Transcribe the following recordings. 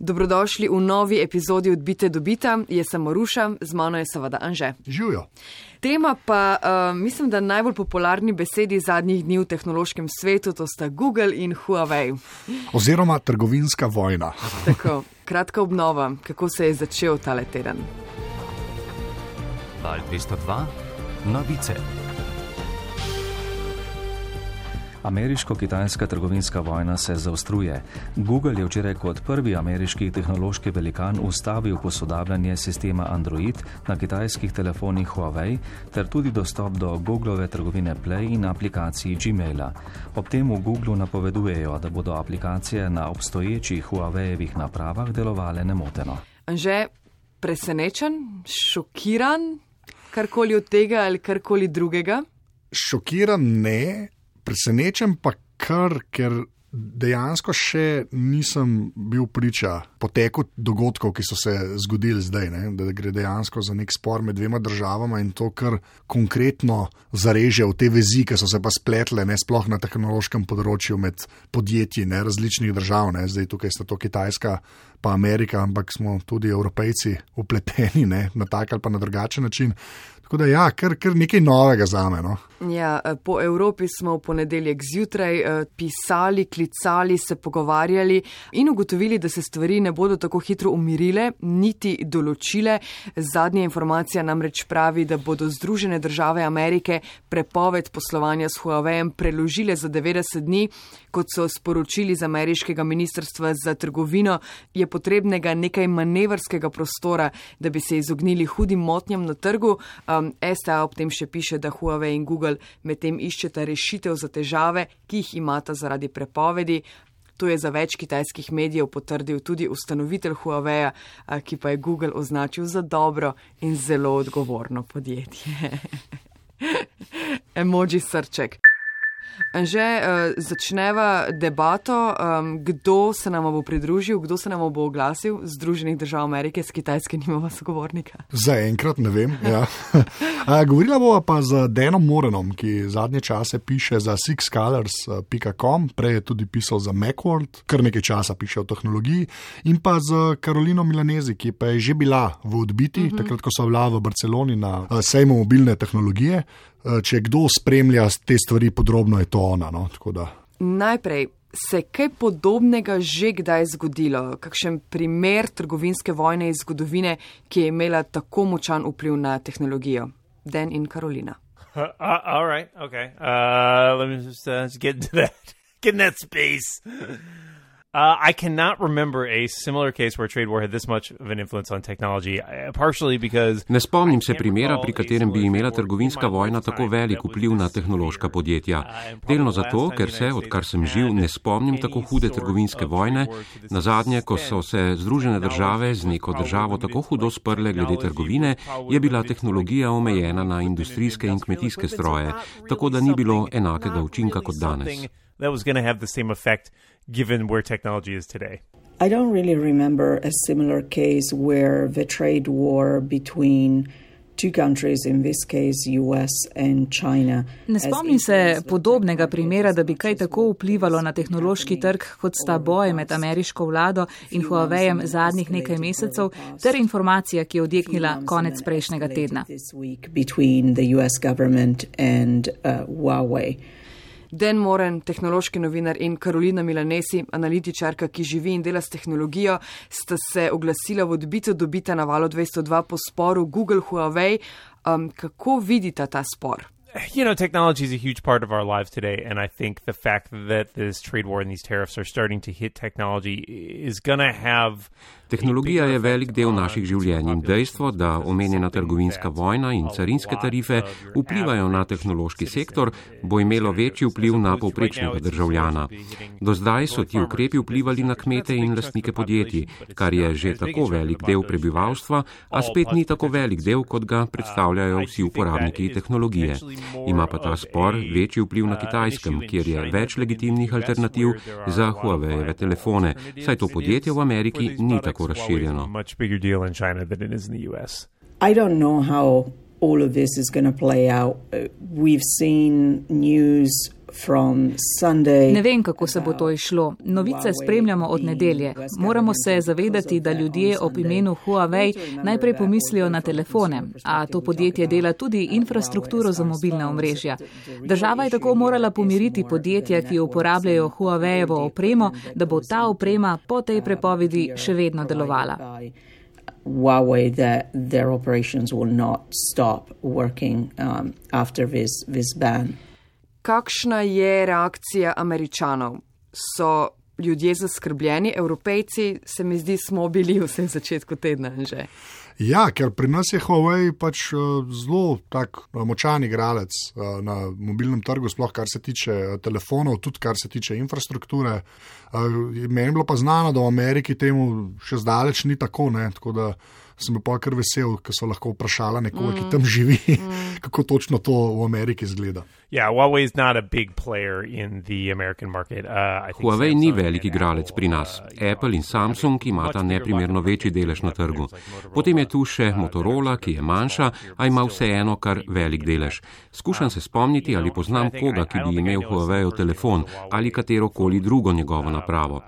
Dobrodošli v novi epizodi Odbite do Bita. Jaz sem Maruša, z mano je seveda Anže. Živijo. Tema pa, uh, mislim, da najbolj popularni besedi zadnjih dni v tehnološkem svetu, to sta Google in Huawei. Oziroma trgovinska vojna. Tako, kratka obnova, kako se je začel tale teden. Val 202, novice. Ameriško-kitajska trgovinska vojna se zaostruje. Google je včeraj kot prvi ameriški tehnološki velikan ustavil posodabljanje sistema Android na kitajskih telefonih Huawei ter tudi dostop do Googlove trgovine Play in aplikaciji Gmaila. Ob tem v Googlu napovedujejo, da bodo aplikacije na obstoječih Huawei-evih napravah delovale nemoteno. Že presenečen, šokiran, karkoli od tega ali karkoli drugega? Šokiran ne, presenečen pa kar, ker dejansko še nisem bil priča poteku dogodkov, ki so se zgodili zdaj, ne? da gre dejansko za nek spor med dvema državama in to, kar konkretno zareže v te vezi, ki so se pa spletle, ne sploh na tehnološkem področju med podjetji ne? različnih držav, ne? zdaj tukaj sta to Kitajska. Pa Amerika, ampak smo tudi Evropejci upleteni ne, na tak ali pa na drugačen način. Tako da, ja, kar, kar nekaj novega za me. No. Ja, po Evropi smo v ponedeljek zjutraj eh, pisali, klicali, se pogovarjali in ugotovili, da se stvari ne bodo tako hitro umirile, niti določile. Zadnja informacija namreč pravi, da bodo Združene države Amerike prepoved poslovanja s Huawei preložile za 90 dni. Kot so sporočili z ameriškega ministrstva za trgovino, je potrebnega nekaj manevrskega prostora, da bi se izognili hudim motnjam na trgu. Um, STA ob tem še piše, da Huawei in Google medtem iščeta rešitev za težave, ki jih imata zaradi prepovedi. To je za več kitajskih medijev potrdil tudi ustanovitelj Huawei, ki pa je Google označil za dobro in zelo odgovorno podjetje. Emoji srček. Že uh, začneva debato, um, kdo se nam bo pridružil, kdo se nam bo oglasil, Združenih držav Amerike, s Kitajske nimamo sogovornika. Zaenkrat ne vem. Ja. govorila bova pa z Denom Morenom, ki zadnje čase piše za sixcolors.com, prej je tudi pisal za Macworld, kar nekaj časa piše o tehnologiji, in pa z Karolino Milanezi, ki pa je že bila v odbiti, uh mhm. -huh. takrat, ko so bila v Barceloni na uh, sejmu mobilne tehnologije. Eh, če kdo spremlja te stvari podrobno, je to ona. No? Najprej. Se je kaj podobnega že kdaj zgodilo? Kakšen primer trgovinske vojne iz zgodovine, ki je imela tako močan vpliv na tehnologijo? Den in Karolina. Uh, uh, right, okay. uh, let me just, uh, just get into that. Get in that space. Uh, I cannot remember a similar case where trade war had this much of an influence on technology, uh, partially because. Ne spomnim se primera, pri katerem bi imela trgovinska vojna tako velik vpliv na tehnološka podjetja. Delno zato, ker se, odkar sem živ, ne spomnim tako hude trgovinske vojne. Na zadnje, ko so se Združene države z neko državo tako hudo sprle glede trgovine, je bila tehnologija omejena na industrijske in kmetijske stroje, tako da ni bilo enakega učinka kot danes. That was going to have the same effect given where technology is today? I don't really remember a similar case where the trade war between two countries, in this case US and China. Ne spomnim se podobnega primera, da bi kaj tako vplivalo na tehnološki trg, kot sta boj med ameriško vlado in Huaweijem zadnjih nekaj mesecev, ter informacija, ki je odjeknila konec prejšnjega tedna. Den Moren, tehnološki novinar in Karolina Milanesi, analitičarka, ki živi in dela s tehnologijo, sta se oglasila v odbito dobita na valu 202 po sporu Google Huawei. Um, kako vidita ta spor? You know, technology is a huge part of our lives today, and I think the fact that this trade war and these tariffs are starting to hit technology is going to have Tehnologija je velik del naših življenj in dejstvo, da omenjena trgovinska vojna in carinske tarife vplivajo na tehnološki sektor, bo imelo večji vpliv na povprečnega državljana. Do zdaj so ti ukrepi vplivali na kmete in lastnike podjetij, kar je že tako velik del prebivalstva, a spet ni tako velik del, kot ga predstavljajo vsi uporabniki tehnologije. Ima pa ta spor večji vpliv na kitajskem, kjer je več legitimnih alternativ za Huawei telefone, saj to podjetje v Ameriki ni tako razširjeno. All of this is going to play out. Uh, we've seen news Ne vem, kako se bo to išlo. Novice spremljamo od nedelje. Moramo se zavedati, da ljudje ob imenu Huawei najprej pomislijo na telefone, a to podjetje dela tudi infrastrukturo za mobilne omrežja. Država je tako morala pomiriti podjetja, ki uporabljajo Huawei-evo opremo, da bo ta oprema po tej prepovedi še vedno delovala. Huawei that their operations will not stop working um, after this, this ban. Kakšna je reakcija američanov? So ljudje zaskrbljeni, evropejci, se mi zdi, smo bili vse v začetku tedna že. Ja, ker pri nas je Huawei pač uh, zelo tak uh, močan igralec uh, na mobilnem trgu, sploh kar se tiče telefonov, tudi kar se tiče infrastrukture. Meni je bilo pa znano, da v Ameriki temu še zdaleč ni tako, ne? tako da sem bil pa kar vesel, ker so lahko vprašali nekoga, mm. ki tam živi, mm. kako točno to v Ameriki izgleda. Yeah, Huawei is not a big player in the American market. Uh, Huawei ni velik igralec pri nas. Uh, Apple in Samsung imata neprimerno večji delež na trgu. Potem je tu še Motorola, ki je manjša, a ima vseeno kar velik delež. Skušam se spomniti, ali poznam koga, ki bi imel Huawei telefon ali katero koli drugo njegovo napravo.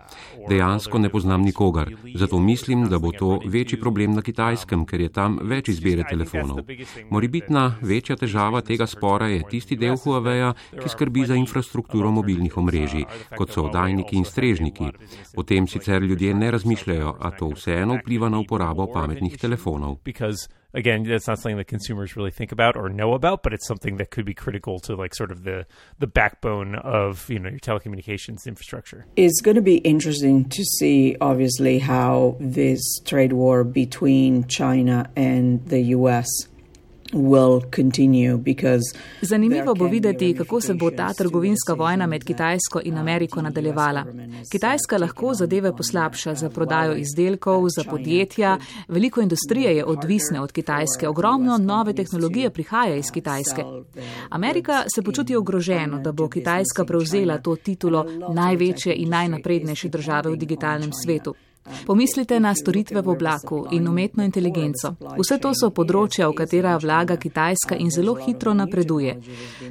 Dejansko ne poznam nikogar, zato mislim, da bo to večji problem na kitajskem, ker je tam več izbire telefonov. Moribitna večja težava tega spora je tisti del Huawei, ki skrbi za infrastrukturo mobilnih omrežij, kot so oddajniki in strežniki. O tem sicer ljudje ne razmišljajo, a to vseeno vpliva na uporabo pametnih telefonov again, that's not something that consumers really think about or know about, but it's something that could be critical to like sort of the the backbone of you know your telecommunications infrastructure. It's going to be interesting to see, obviously, how this trade war between China and the U.S. Zanimivo bo videti, kako se bo ta trgovinska vojna med Kitajsko in Ameriko nadaljevala. Kitajska lahko zadeve poslabša za prodajo izdelkov, za podjetja, veliko industrije je odvisne od Kitajske, ogromno nove tehnologije prihaja iz Kitajske. Amerika se počuti ogroženo, da bo Kitajska prevzela to titulo največje in najnaprednejše države v digitalnem svetu. Pomislite na storitve v oblaku in umetno inteligenco. Vse to so področja, v katera vlaga Kitajska in zelo hitro napreduje.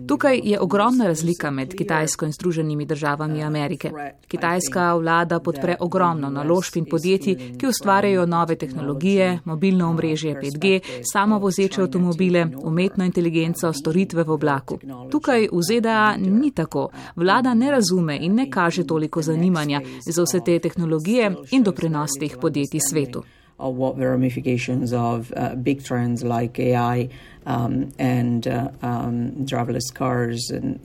Tukaj je ogromna razlika med Kitajsko in Združenimi državami Amerike. Kitajska vlada podpre ogromno naložb in podjetij, ki ustvarjajo nove tehnologije, mobilno omrežje 5G, samovozeče avtomobile, umetno inteligenco, storitve v oblaku. Tukaj v ZDA ni tako. Vlada ne razume in ne kaže toliko zanimanja za vse te tehnologije in doprinos prenos svetu. What the ramifications of uh, big trends like AI um, and uh, um, driverless cars and,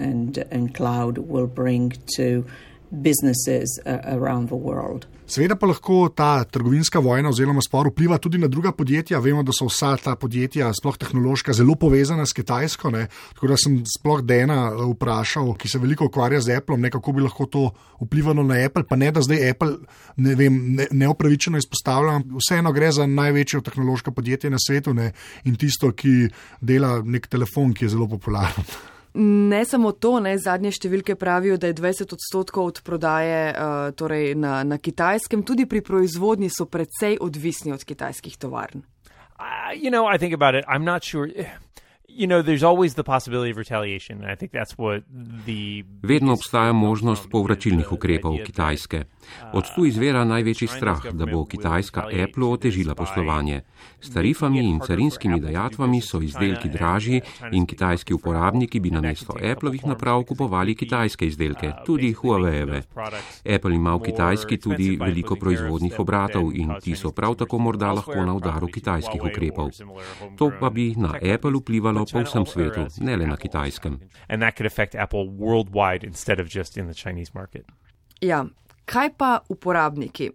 and cloud will bring to businesses uh, around the world. Seveda pa lahko ta trgovinska vojna oziroma spor vpliva tudi na druga podjetja. Vemo, da so vsa ta podjetja, sploh tehnološka, zelo povezana s Kitajsko. Ne? Tako da sem sploh Dena eh, vprašal, ki se veliko ukvarja z Apple, ne, kako bi lahko to vplivalo na Apple. Pa ne, da zdaj Apple ne vem, ne, neopravičeno izpostavljam. Vseeno gre za največje tehnološko podjetje na svetu ne? in tisto, ki dela nek telefon, ki je zelo popularen. Ne samo to, ne, zadnje številke pravijo, da je 20 odstotkov od prodaje uh, torej na, na kitajskem, tudi pri proizvodnji so precej odvisni od kitajskih tovarn. Uh, you know, You know, the... Vedno obstaja možnost povračilnih ukrepov Kitajske. Od tu izvira največji strah, da bo Kitajska Apple otežila poslovanje. S tarifami in carinskimi dajatvami so izdelki dražji in kitajski uporabniki bi namesto Appleovih naprav kupovali kitajske izdelke, tudi Huawei-eve. Apple ima v Kitajski tudi veliko proizvodnih obratov in ti so prav tako morda lahko na udaru kitajskih ukrepov. To pa bi na Apple vplivalo po vsem svetu, ne le na kitajskem. Ja, kaj pa uporabniki?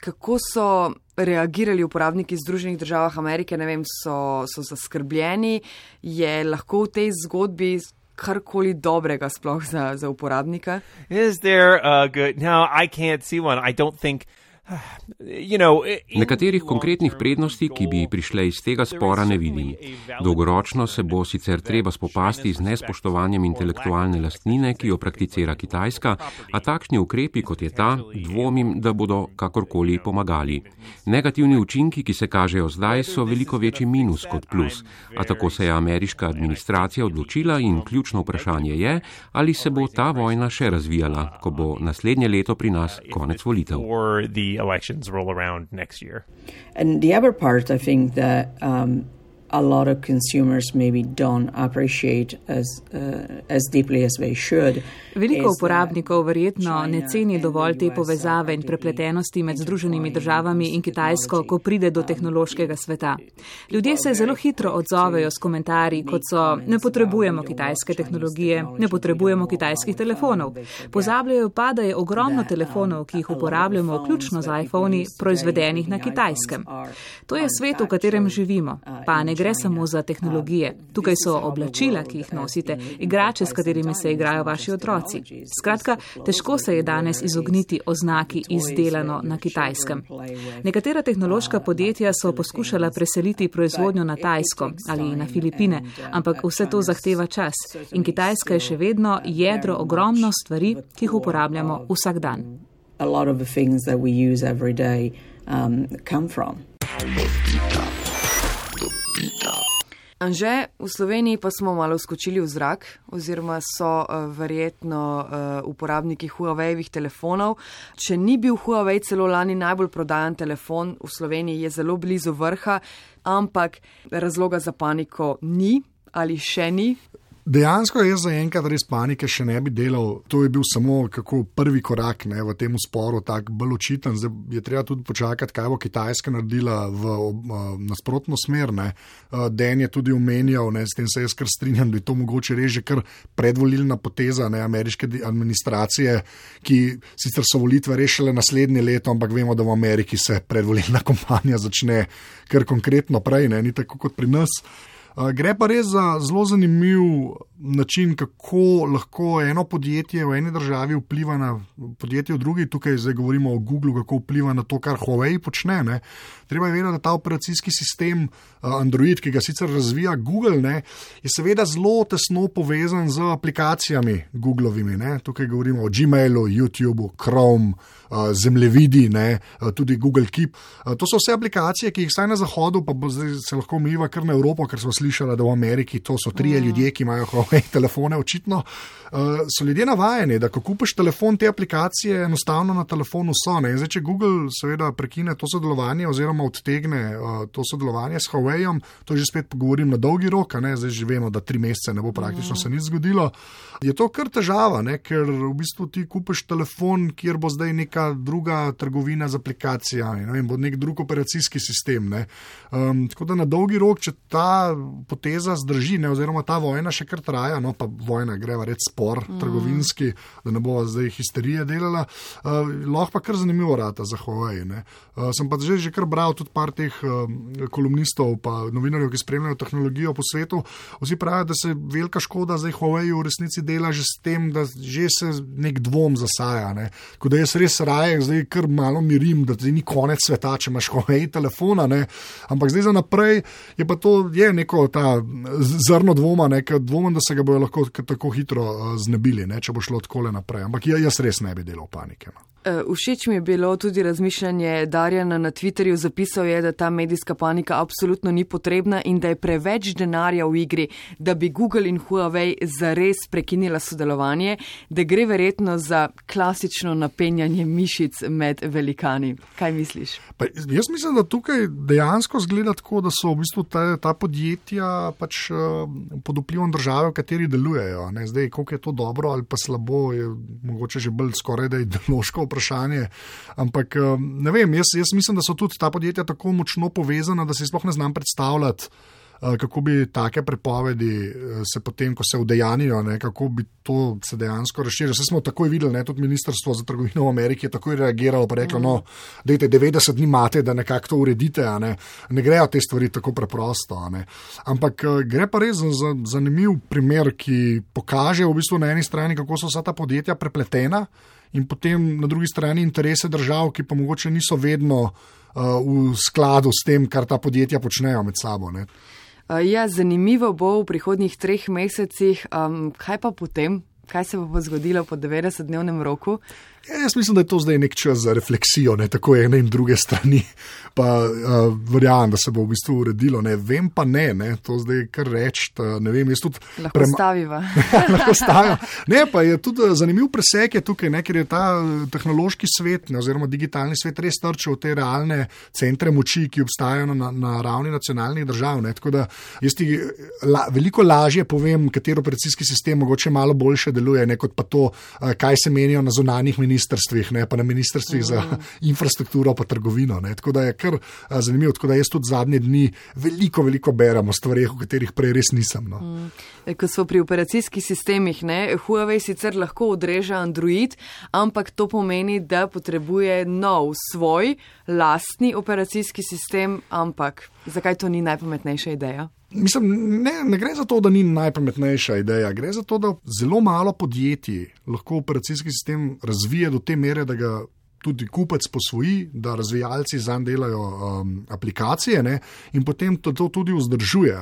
Kako so reagirali uporabniki Združenih držav Amerike? Ne vem, so, so zaskrbljeni, je lahko v tej zgodbi karkoli dobrega sploh za, za uporabnika? Is there a good? No, I can't see one. I don't think. Nekaterih konkretnih prednosti, ki bi prišle iz tega spora, ne vidim. Dolgoročno se bo sicer treba spopasti z nespoštovanjem intelektualne lastnine, ki jo prakticira Kitajska, a takšni ukrepi, kot je ta, dvomim, da bodo kakorkoli pomagali. Negativni učinki, ki se kažejo zdaj, so veliko večji minus kot plus, a tako se je ameriška administracija odločila in ključno vprašanje je, ali se bo ta vojna še razvijala, ko bo naslednje leto pri nas konec volitev. And the other part, I think that um, a lot of consumers maybe don't appreciate as, uh, as deeply as they should. Veliko uporabnikov verjetno ne ceni dovolj te povezave in prepletenosti med Združenimi državami in Kitajsko, ko pride do tehnološkega sveta. Ljudje se zelo hitro odzovejo s komentarji, kot so ne potrebujemo kitajske tehnologije, ne potrebujemo kitajskih telefonov. Pozabljajo pa, da je ogromno telefonov, ki jih uporabljamo, vključno z iPhoni, proizvedenih na kitajskem. To je svet, v katerem živimo. Pa ne gre samo za tehnologije. Tukaj so oblačila, ki jih nosite, igrače, s katerimi se igrajo vaši otroci. Skratka, težko se je danes izogniti oznaki izdelano na kitajskem. Nekatera tehnološka podjetja so poskušala preseliti proizvodnjo na Tajsko ali na Filipine, ampak vse to zahteva čas in Kitajska je še vedno jedro ogromno stvari, ki jih uporabljamo vsak dan. A lot of the things that we use every day um, come from. Anže, v Sloveniji pa smo malo skočili v zrak, oziroma so uh, verjetno uh, uporabniki Huawei-ovih telefonov. Če ni bil Huawei celo lani najbolj prodajan telefon v Sloveniji, je zelo blizu vrha, ampak razloga za paniko ni ali še ni. Dejansko jaz zaenkrat res panike še ne bi delal. To je bil samo prvi korak ne, v tem sporu, tako bolj očiten. Zdaj je treba tudi počakati, kaj bo Kitajska naredila v uh, nasprotno smer. Uh, Den je tudi omenjal, ne, s tem se jaz kar strinjam, da je to mogoče reči kar predvolilna poteza ne, ameriške administracije, ki sicer so volitve rešile naslednje leto, ampak vemo, da v Ameriki se predvolilna kampanja začne kar konkretno prej, ne, ni tako kot pri nas. Gre pa res za zelo zanimiv način, kako lahko eno podjetje v eni državi vpliva na podjetje v drugi. Tukaj zdaj govorimo o Google, kako vpliva na to, kar Huawei počne. Ne. Treba je vedeti, da ta operacijski sistem Android, ki ga sicer razvija Google, ne, je seveda zelo tesno povezan z aplikacijami Googlovimi. Ne. Tukaj govorimo o Gmailu, YouTubu, Chrome, zemljevidi, ne, tudi Google Keep. To so vse aplikacije, ki jih vsaj na zahodu, pa se lahko umiva kar na Evropo, ker smo slišali, da v Ameriki to so trije mm. ljudje, ki imajo Huawei telefone, očitno. Uh, so ljudje navajeni, da ko kupiš telefon, te aplikacije enostavno na telefonu so. Zdaj, če Google seveda prekine to sodelovanje oziroma odtegne uh, to sodelovanje s Huaweiom, to že spet govorim na dolgi rok, zdaj že vemo, da tri mesece ne bo praktično mm. se nič zgodilo. Je to kar težava, ne? ker v bistvu ti kupiš telefon, kjer bo zdaj neka druga trgovina z aplikacijami, ne vem, bo nek drug operacijski sistem. Um, tako da na dolgi rok, če ta poteza zdrži, ne, oziroma ta vojna še kar traja, no pa vojna greva reči spor, mm. trgovinski, da ne bo zdaj histerije delala, uh, lahko pa kar zanimivo rata za Huawei. Uh, sem pa že, že kar bral tudi par teh uh, kolumnistov, pa novinarjev, ki spremljajo tehnologijo po svetu. Vsi pravijo, da se velika škoda za Huawei v resnici dela že s tem, da že se nek dvom zasaja. Ne. Tako da jaz res raje, zdaj kar malo mirim, da ti ni konec sveta, če imaš Huawei telefona, ne. ampak zdaj za naprej je pa to je neko ta zrno dvoma, nekaj dvoma, da se ga bojo lahko tako hitro eh, znebili, ne, če bo šlo tako naprej. Ampak jaz res ne bi delal panike. No. Eh, všeč mi je bilo tudi razmišljanje Darjana na Twitterju. Zapisal je, da ta medijska panika absolutno ni potrebna in da je preveč denarja v igri, da bi Google in Huawei zares prekinila sodelovanje, da gre verjetno za klasično napenjanje mišic med velikani. Kaj misliš? Pa jaz mislim, da tukaj dejansko zgleda tako, da so v bistvu ta, ta podjetja pač, uh, pod vplivom države, v kateri delujejo. Ne? Zdaj, koliko je to dobro ali pa slabo, je mogoče že bolj skoraj da ideološko vprašanje. Ampak eh, ne vem, jaz, jaz mislim, da so tudi ta podjetja tako močno povezana, da si sploh ne znam predstavljati. Eh, kako bi take prepovedi eh, se potem, ko se udejanijo, ne, kako bi to se dejansko razširilo. Vse smo takoj videli, ne, tudi Ministrstvo za trgovino v Ameriki je takoj reagiralo in reklo: no, dajte 90 dni imate, da nekako to uredite. Ne. ne grejo te stvari tako preprosto. Ampak gre pa res za zanimiv primer, ki pokaže v bistvu na eni strani, kako so vsa ta podjetja prepletena in potem na drugi strani interese držav, ki pa mogoče niso vedno uh, v skladu s tem, kar ta podjetja počnejo med sabo. Ne. Ja, zanimivo bo v prihodnjih treh mesecih, um, kaj pa potem, kaj se bo zgodilo po 90-dnevnem roku. Ja, jaz mislim, da je to zdaj nek čas za refleksijo, ne tako ene in druge strani. Pa uh, verjamem, da se bo v bistvu uredilo. Ne vem pa ne, ne to zdaj kar reči. Ne vem, jaz tudi. Lahko prema... staviva. lahko staviva. Ne, pa je tudi eh, zanimiv presek je tukaj, ne, ker je ta eh, tehnološki svet, ne, oziroma digitalni svet, res trčil v te realne centre moči, ki obstajajo na, na ravni nacionalnih držav. Ne. Tako da jaz ti la, veliko lažje povem, katero operacijski sistem mogoče malo boljše deluje, ne, kot pa to, kaj se menijo na zunanjih ministrstvih ministrstvih, ne pa na ministrstvih mm. za infrastrukturo, pa trgovino. Ne. Tako da je kar zanimivo. Tako da jaz tudi zadnje dni veliko, veliko berem o stvarih, o katerih prej res nisem. No. Mm. E, ko smo pri operacijskih sistemih, ne, Huawei sicer lahko odreže Android, ampak to pomeni, da potrebuje nov svoj lastni operacijski sistem, ampak zakaj to ni najpametnejša ideja? Mislim, ne, ne gre za to, da ni najpametnejša ideja. Gre za to, da zelo malo podjetij lahko operacijski sistem razvije do te mere, da ga tudi kupec posvoji, da razvijalci za njim delajo um, aplikacije ne, in potem to, to tudi vzdržuje.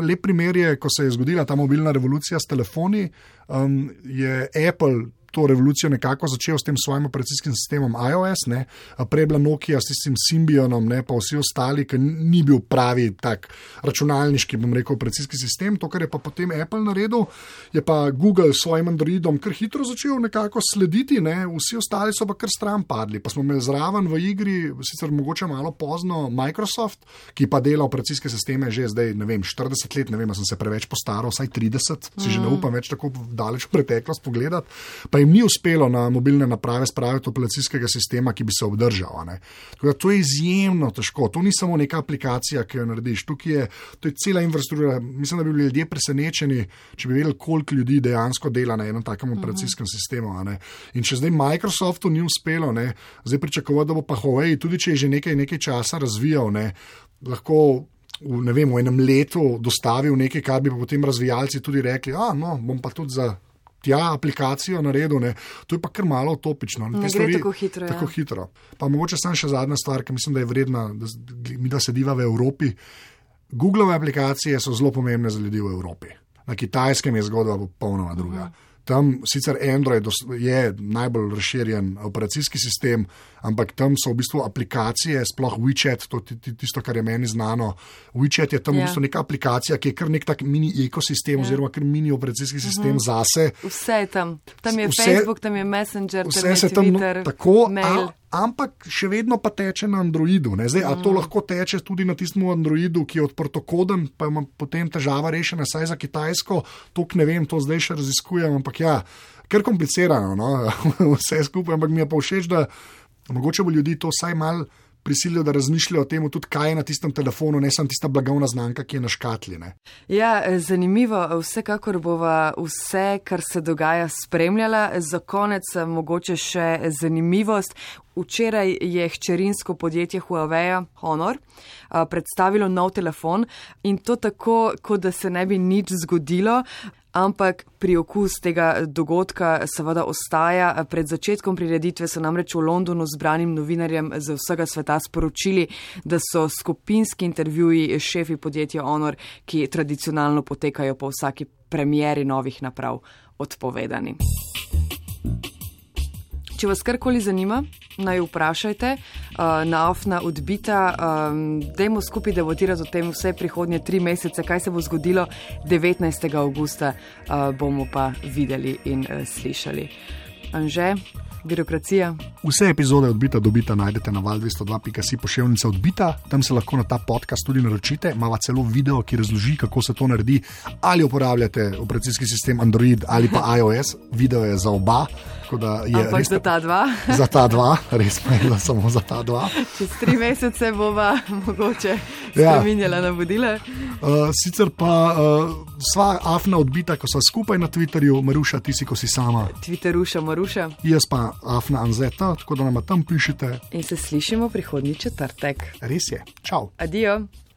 Lep primer je, ko se je zgodila ta mobilna revolucija s telefoni, um, je Apple to revolucijo nekako začel s tem svojim operacijskim sistemom iOS, ne, prej bila Nokia s tistim Symbionom, ne, pa vsi ostali, ki ni bil pravi tak računalniški, bom rekel, operacijski sistem. To, kar je pa potem Apple naredil, je pa Google s svojim Androidom kar hitro začel nekako slediti, ne, vsi ostali so pa kar stran padli. Pa smo imeli zraven v igri, sicer mogoče malo pozno, Microsoft, ki pa dela operacijske sisteme že zdaj, ne vem, 40 let, ne vem, sem se preveč postaral, vsaj 30, si že ne mm. upam več tako daleč v preteklost pogledati jim ni uspelo na mobilne naprave spraviti operacijskega sistema, ki bi se obdržal. Da, to je izjemno težko. To ni samo neka aplikacija, ki jo narediš. Tukaj je, je cela infrastruktura. Mislim, da bi bili ljudje presenečeni, če bi vedeli, koliko ljudi dejansko dela na enem takem operacijskem uh -huh. sistemu. In če zdaj Microsoftu ni uspelo, ne, zdaj pričakovati, da bo pa Huawei, tudi če je že nekaj, nekaj časa razvijal, ne, lahko. V, vem, v enem letu dostavil nekaj, kar bi potem razvijalci tudi rekli, da no, bom pa tudi za tja aplikacijo naredil, ne. to je pa kar malo utopično. Ne, ne gre tako hitro. Tako ja. hitro. Pa mogoče sem še zadnja stvar, ki mislim, da je vredna, da mi da sediva v Evropi. Google aplikacije so zelo pomembne za ljudi v Evropi. Na kitajskem je zgodba popolnoma druga. Uh -huh. Tam sicer Android je najbolj razširjen operacijski sistem, ampak tam so v bistvu aplikacije, sploh WeChat, to je tisto, kar je meni znano. WeChat je tam ja. v bistvu neka aplikacija, ki je kar nek tak mini ekosistem, ja. oziroma kar mini operacijski mhm. sistem uh -huh. zase. Vse je tam. Tam je vse, Facebook, tam je Messenger, vse tam je se tam no, tako. Mail. A, ampak še vedno pa teče na Androidu. Zdaj, mm. To lahko teče tudi na tistem Androidu, ki je odprtokoden, pa ima potem težava rešena, saj za Kitajsko, to ne vem, to zdaj še raziskujem, ampak ja, ker komplicirano, no? vse skupaj, ampak mi je pa všeč, da mogoče bo ljudi to vsaj malo prisilijo, da razmišljajo o tem, tudi kaj je na tistem telefonu, ne samo tista blagovna znamka, ki je na škatli. Ne. Ja, zanimivo. Vsekakor bova vse, kar se dogaja, spremljala. Za konec mogoče še zanimivost. Včeraj je hčerinsko podjetje Huawei Honor predstavilo nov telefon in to tako, kot da se ne bi nič zgodilo ampak pri okus tega dogodka seveda ostaja. Pred začetkom prireditve so namreč v Londonu zbranim novinarjem z vsega sveta sporočili, da so skupinski intervjuji šefi podjetja Honor, ki tradicionalno potekajo po vsaki premjeri novih naprav, odpovedani. Če vas karkoli zanima, naj vprašajte, uh, na ofna odbita, um, dajmo skupaj debatirati o tem vse prihodnje tri mesece, kaj se bo zgodilo 19. augusta, uh, bomo pa videli in uh, slišali. Anže, birokracija. Vse epizode odbita dobita najdete na val202.si pošiljnica odbita, tam se lahko na ta podcast tudi naročite. Imamo celo video, ki razloži, kako se to naredi, ali uporabljate operacijski sistem Android ali pa iOS. Video je za oba. Ampak za ta dva. za ta dva, res pa je, da samo za ta dva. Čez tri mesece bova mogoče ja. spremenjala navodile. Uh, sicer pa uh, sva afna odbita, ko sva skupaj na Twitterju, Maruša, ti si, ko si sama. Twitteruša, Maruša. Jaz pa afna Anzeta, tako da nam tam pišete. In se slišimo prihodnji četrtek. Res je. Čau. Adijo.